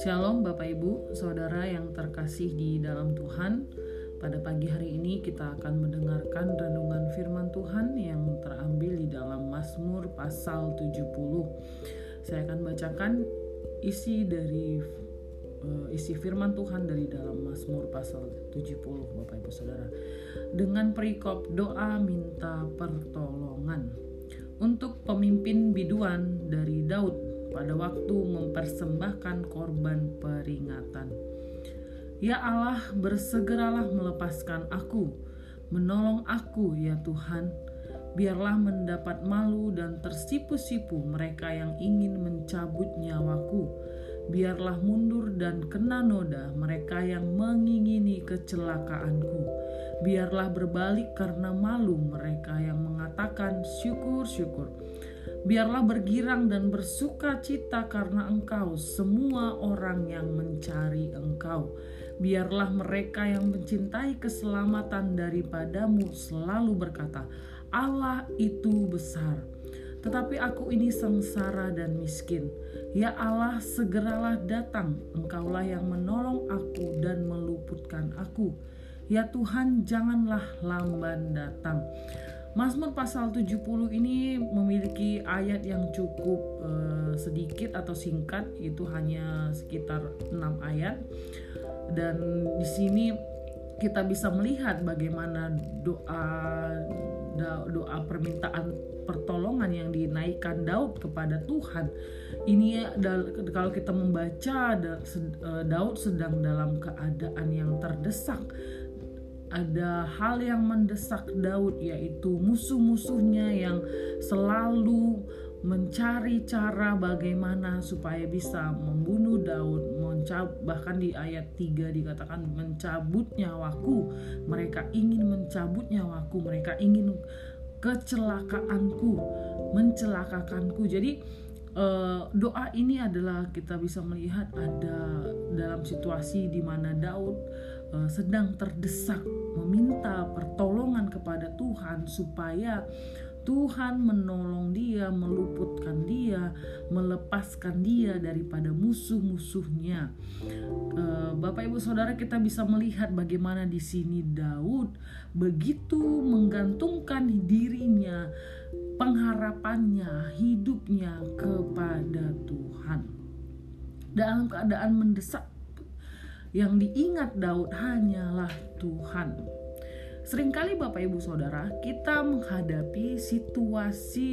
Shalom Bapak Ibu, Saudara yang terkasih di dalam Tuhan. Pada pagi hari ini kita akan mendengarkan renungan firman Tuhan yang terambil di dalam Mazmur pasal 70. Saya akan bacakan isi dari uh, isi firman Tuhan dari dalam Mazmur pasal 70 Bapak Ibu Saudara. Dengan perikop doa minta pertolongan untuk pemimpin biduan dari Daud pada waktu mempersembahkan korban peringatan. Ya Allah, bersegeralah melepaskan aku, menolong aku ya Tuhan. Biarlah mendapat malu dan tersipu-sipu mereka yang ingin mencabut nyawaku. Biarlah mundur dan kena noda mereka yang mengingini kecelakaanku. Biarlah berbalik karena malu mereka yang mengatakan syukur-syukur Biarlah bergirang dan bersuka cita karena engkau, semua orang yang mencari engkau. Biarlah mereka yang mencintai keselamatan daripadamu selalu berkata, Allah itu besar. Tetapi aku ini sengsara dan miskin. Ya Allah, segeralah datang. Engkaulah yang menolong aku dan meluputkan aku. Ya Tuhan, janganlah lamban datang. Mazmur pasal 70 ini memiliki ayat yang cukup uh, sedikit atau singkat itu hanya sekitar 6 ayat dan di sini kita bisa melihat bagaimana doa doa permintaan pertolongan yang dinaikkan Daud kepada Tuhan. Ini kalau kita membaca eh, Daud sedang dalam keadaan yang terdesak ada hal yang mendesak Daud yaitu musuh-musuhnya yang selalu mencari cara bagaimana supaya bisa membunuh Daud. Mencab bahkan di ayat 3 dikatakan mencabut nyawaku. Mereka ingin mencabut nyawaku mereka ingin kecelakaanku mencelakakanku. Jadi uh, doa ini adalah kita bisa melihat ada dalam situasi di mana Daud sedang terdesak meminta pertolongan kepada Tuhan supaya Tuhan menolong dia, meluputkan dia, melepaskan dia daripada musuh-musuhnya. Eh, Bapak Ibu Saudara kita bisa melihat bagaimana di sini Daud begitu menggantungkan dirinya, pengharapannya, hidupnya kepada Tuhan. Dalam keadaan mendesak yang diingat Daud hanyalah Tuhan. Seringkali Bapak Ibu Saudara, kita menghadapi situasi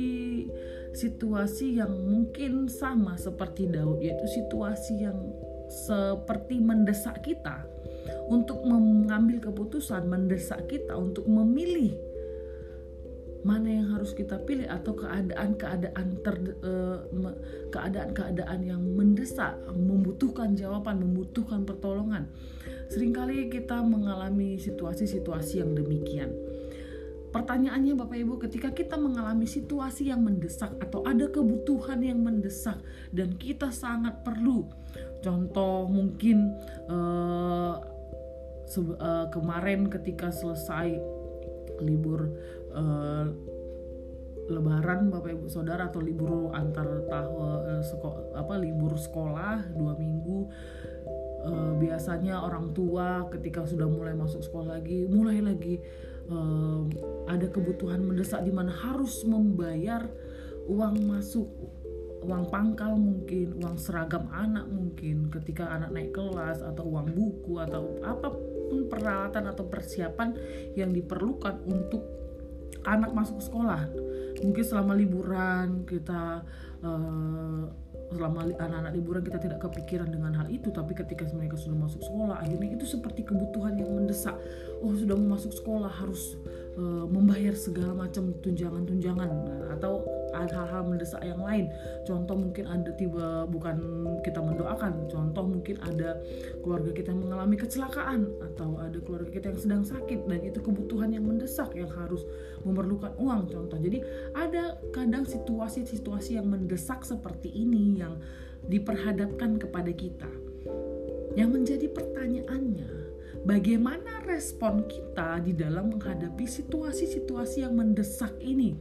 situasi yang mungkin sama seperti Daud, yaitu situasi yang seperti mendesak kita untuk mengambil keputusan, mendesak kita untuk memilih mana yang harus kita pilih atau keadaan-keadaan ter eh, keadaan-keadaan yang mendesak, membutuhkan jawaban, membutuhkan pertolongan. Seringkali kita mengalami situasi-situasi yang demikian. Pertanyaannya Bapak Ibu, ketika kita mengalami situasi yang mendesak atau ada kebutuhan yang mendesak dan kita sangat perlu, contoh mungkin uh, uh, kemarin ketika selesai libur uh, Lebaran Bapak Ibu Saudara atau libur antar tahun uh, seko, apa libur sekolah dua minggu uh, biasanya orang tua ketika sudah mulai masuk sekolah lagi mulai lagi uh, ada kebutuhan mendesak di mana harus membayar uang masuk uang pangkal mungkin uang seragam anak mungkin ketika anak naik kelas atau uang buku atau apa pun peralatan atau persiapan yang diperlukan untuk anak masuk sekolah. Mungkin selama liburan kita uh, selama anak-anak liburan kita tidak kepikiran dengan hal itu tapi ketika mereka sudah masuk sekolah akhirnya itu seperti kebutuhan yang mendesak. Oh sudah mau masuk sekolah harus uh, membayar segala macam tunjangan-tunjangan atau hal-hal mendesak yang lain. Contoh mungkin ada tiba bukan kita mendoakan contoh mungkin ada keluarga kita yang mengalami kecelakaan atau ada keluarga kita yang sedang sakit dan itu kebutuhan yang mendesak yang harus memerlukan uang contoh. Jadi ada kadang situasi-situasi yang mendesak seperti ini yang diperhadapkan kepada kita. Yang menjadi pertanyaannya bagaimana respon kita di dalam menghadapi situasi-situasi yang mendesak ini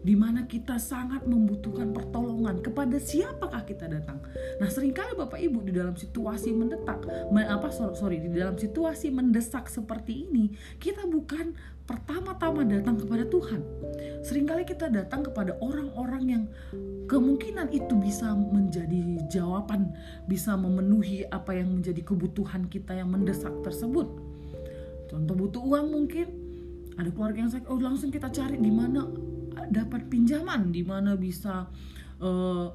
di mana kita sangat membutuhkan pertolongan kepada siapakah kita datang. Nah sering kali bapak ibu di dalam situasi mendetak apa sorry di dalam situasi mendesak seperti ini kita bukan pertama-tama datang kepada Tuhan. Seringkali kita datang kepada orang-orang yang kemungkinan itu bisa menjadi jawaban bisa memenuhi apa yang menjadi kebutuhan kita yang mendesak tersebut. Contoh butuh uang mungkin ada keluarga yang sakit oh langsung kita cari di mana dapat pinjaman di mana bisa uh,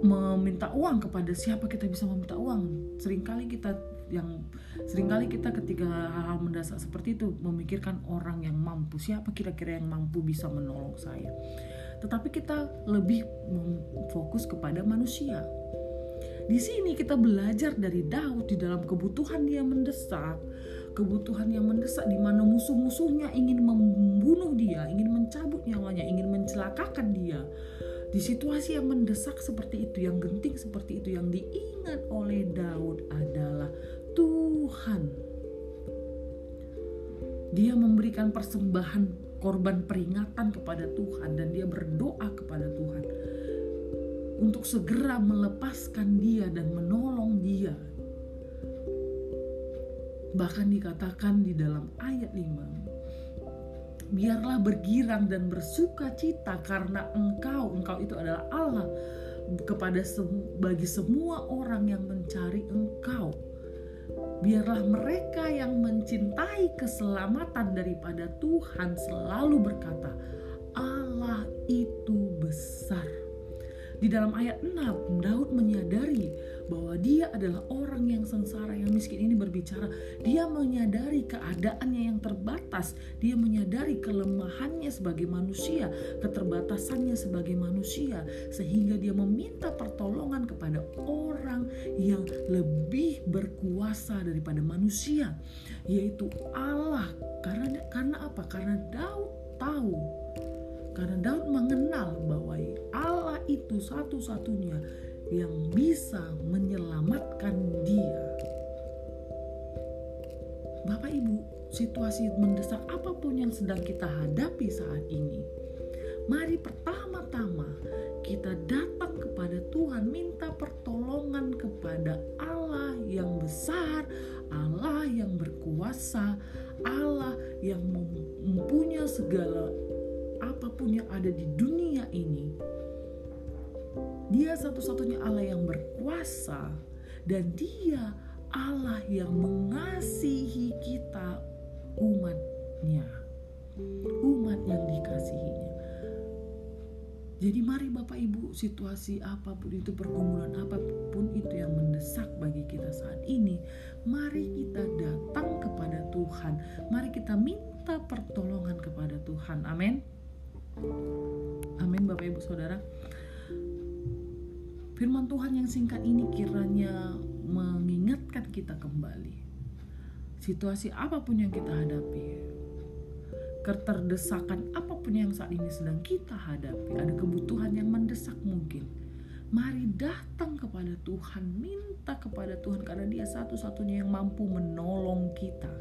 meminta uang kepada siapa kita bisa meminta uang. Seringkali kita yang sering kali kita ketika hal-hal mendasar seperti itu memikirkan orang yang mampu. Siapa kira-kira yang mampu bisa menolong saya? Tetapi kita lebih fokus kepada manusia. Di sini kita belajar dari Daud di dalam kebutuhan dia mendesak kebutuhan yang mendesak di mana musuh-musuhnya ingin membunuh dia, ingin mencabut nyawanya, ingin mencelakakan dia. Di situasi yang mendesak seperti itu, yang genting seperti itu, yang diingat oleh Daud adalah Tuhan. Dia memberikan persembahan korban peringatan kepada Tuhan dan dia berdoa kepada Tuhan untuk segera melepaskan dia dan menolong dia Bahkan dikatakan di dalam ayat 5 Biarlah bergirang dan bersuka cita karena engkau Engkau itu adalah Allah kepada bagi semua orang yang mencari engkau Biarlah mereka yang mencintai keselamatan daripada Tuhan selalu berkata, Allah itu besar. Di dalam ayat 6, Daud menyadari bahwa dia adalah orang yang sengsara yang miskin ini berbicara. Dia menyadari keadaannya yang terbatas. Dia menyadari kelemahannya sebagai manusia keterbatasannya sebagai manusia sehingga dia meminta pertolongan kepada orang yang lebih berkuasa daripada manusia yaitu Allah. Karena karena apa? Karena Daud tahu karena Daud mengenal bahwa Allah itu satu-satunya yang bisa menyelamatkan dia. Bapak Ibu, situasi mendesak apa pun yang sedang kita hadapi saat ini, mari pertama-tama kita datang kepada Tuhan, minta pertolongan kepada Allah yang besar, Allah yang berkuasa, Allah yang mempunyai segala apa pun yang ada di dunia ini dia satu-satunya Allah yang berkuasa dan dia Allah yang mengasihi kita umatnya. Umat yang dikasihinya. Jadi mari Bapak Ibu situasi apa pun itu pergumulan apa pun itu yang mendesak bagi kita saat ini Mari kita datang kepada Tuhan Mari kita minta pertolongan kepada Tuhan Amin Amin Bapak Ibu Saudara Firman Tuhan yang singkat ini kiranya mengingatkan kita kembali. Situasi apa pun yang kita hadapi, keterdesakan apa pun yang saat ini sedang kita hadapi, ada kebutuhan yang mendesak mungkin. Mari datang kepada Tuhan, minta kepada Tuhan karena Dia satu-satunya yang mampu menolong kita.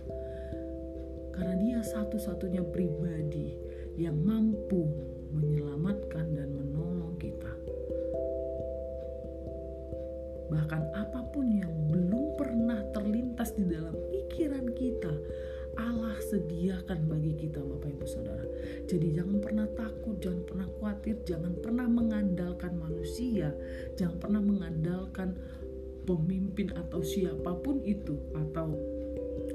Karena Dia satu-satunya pribadi yang mampu menyelamatkan dan menolong bahkan apa pun yang belum pernah terlintas di dalam pikiran kita Allah sediakan bagi kita Bapak Ibu Saudara. Jadi jangan pernah takut, jangan pernah khawatir, jangan pernah mengandalkan manusia, jangan pernah mengandalkan pemimpin atau siapa pun itu atau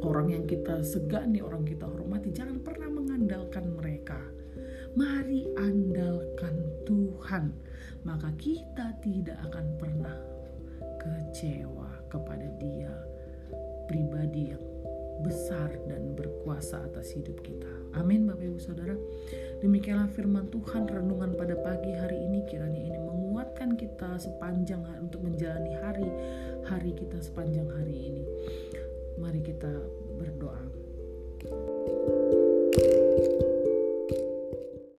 orang yang kita segani, orang kita hormati, jangan pernah mengandalkan mereka. Mari andalkan Tuhan, maka kita tidak akan pernah kecewa kepada Dia, pribadi yang besar dan berkuasa atas hidup kita. Amin, Bapak Ibu Saudara. Demikianlah firman Tuhan renungan pada pagi hari ini kiranya ini menguatkan kita sepanjang hari untuk menjalani hari hari kita sepanjang hari ini. Mari kita berdoa.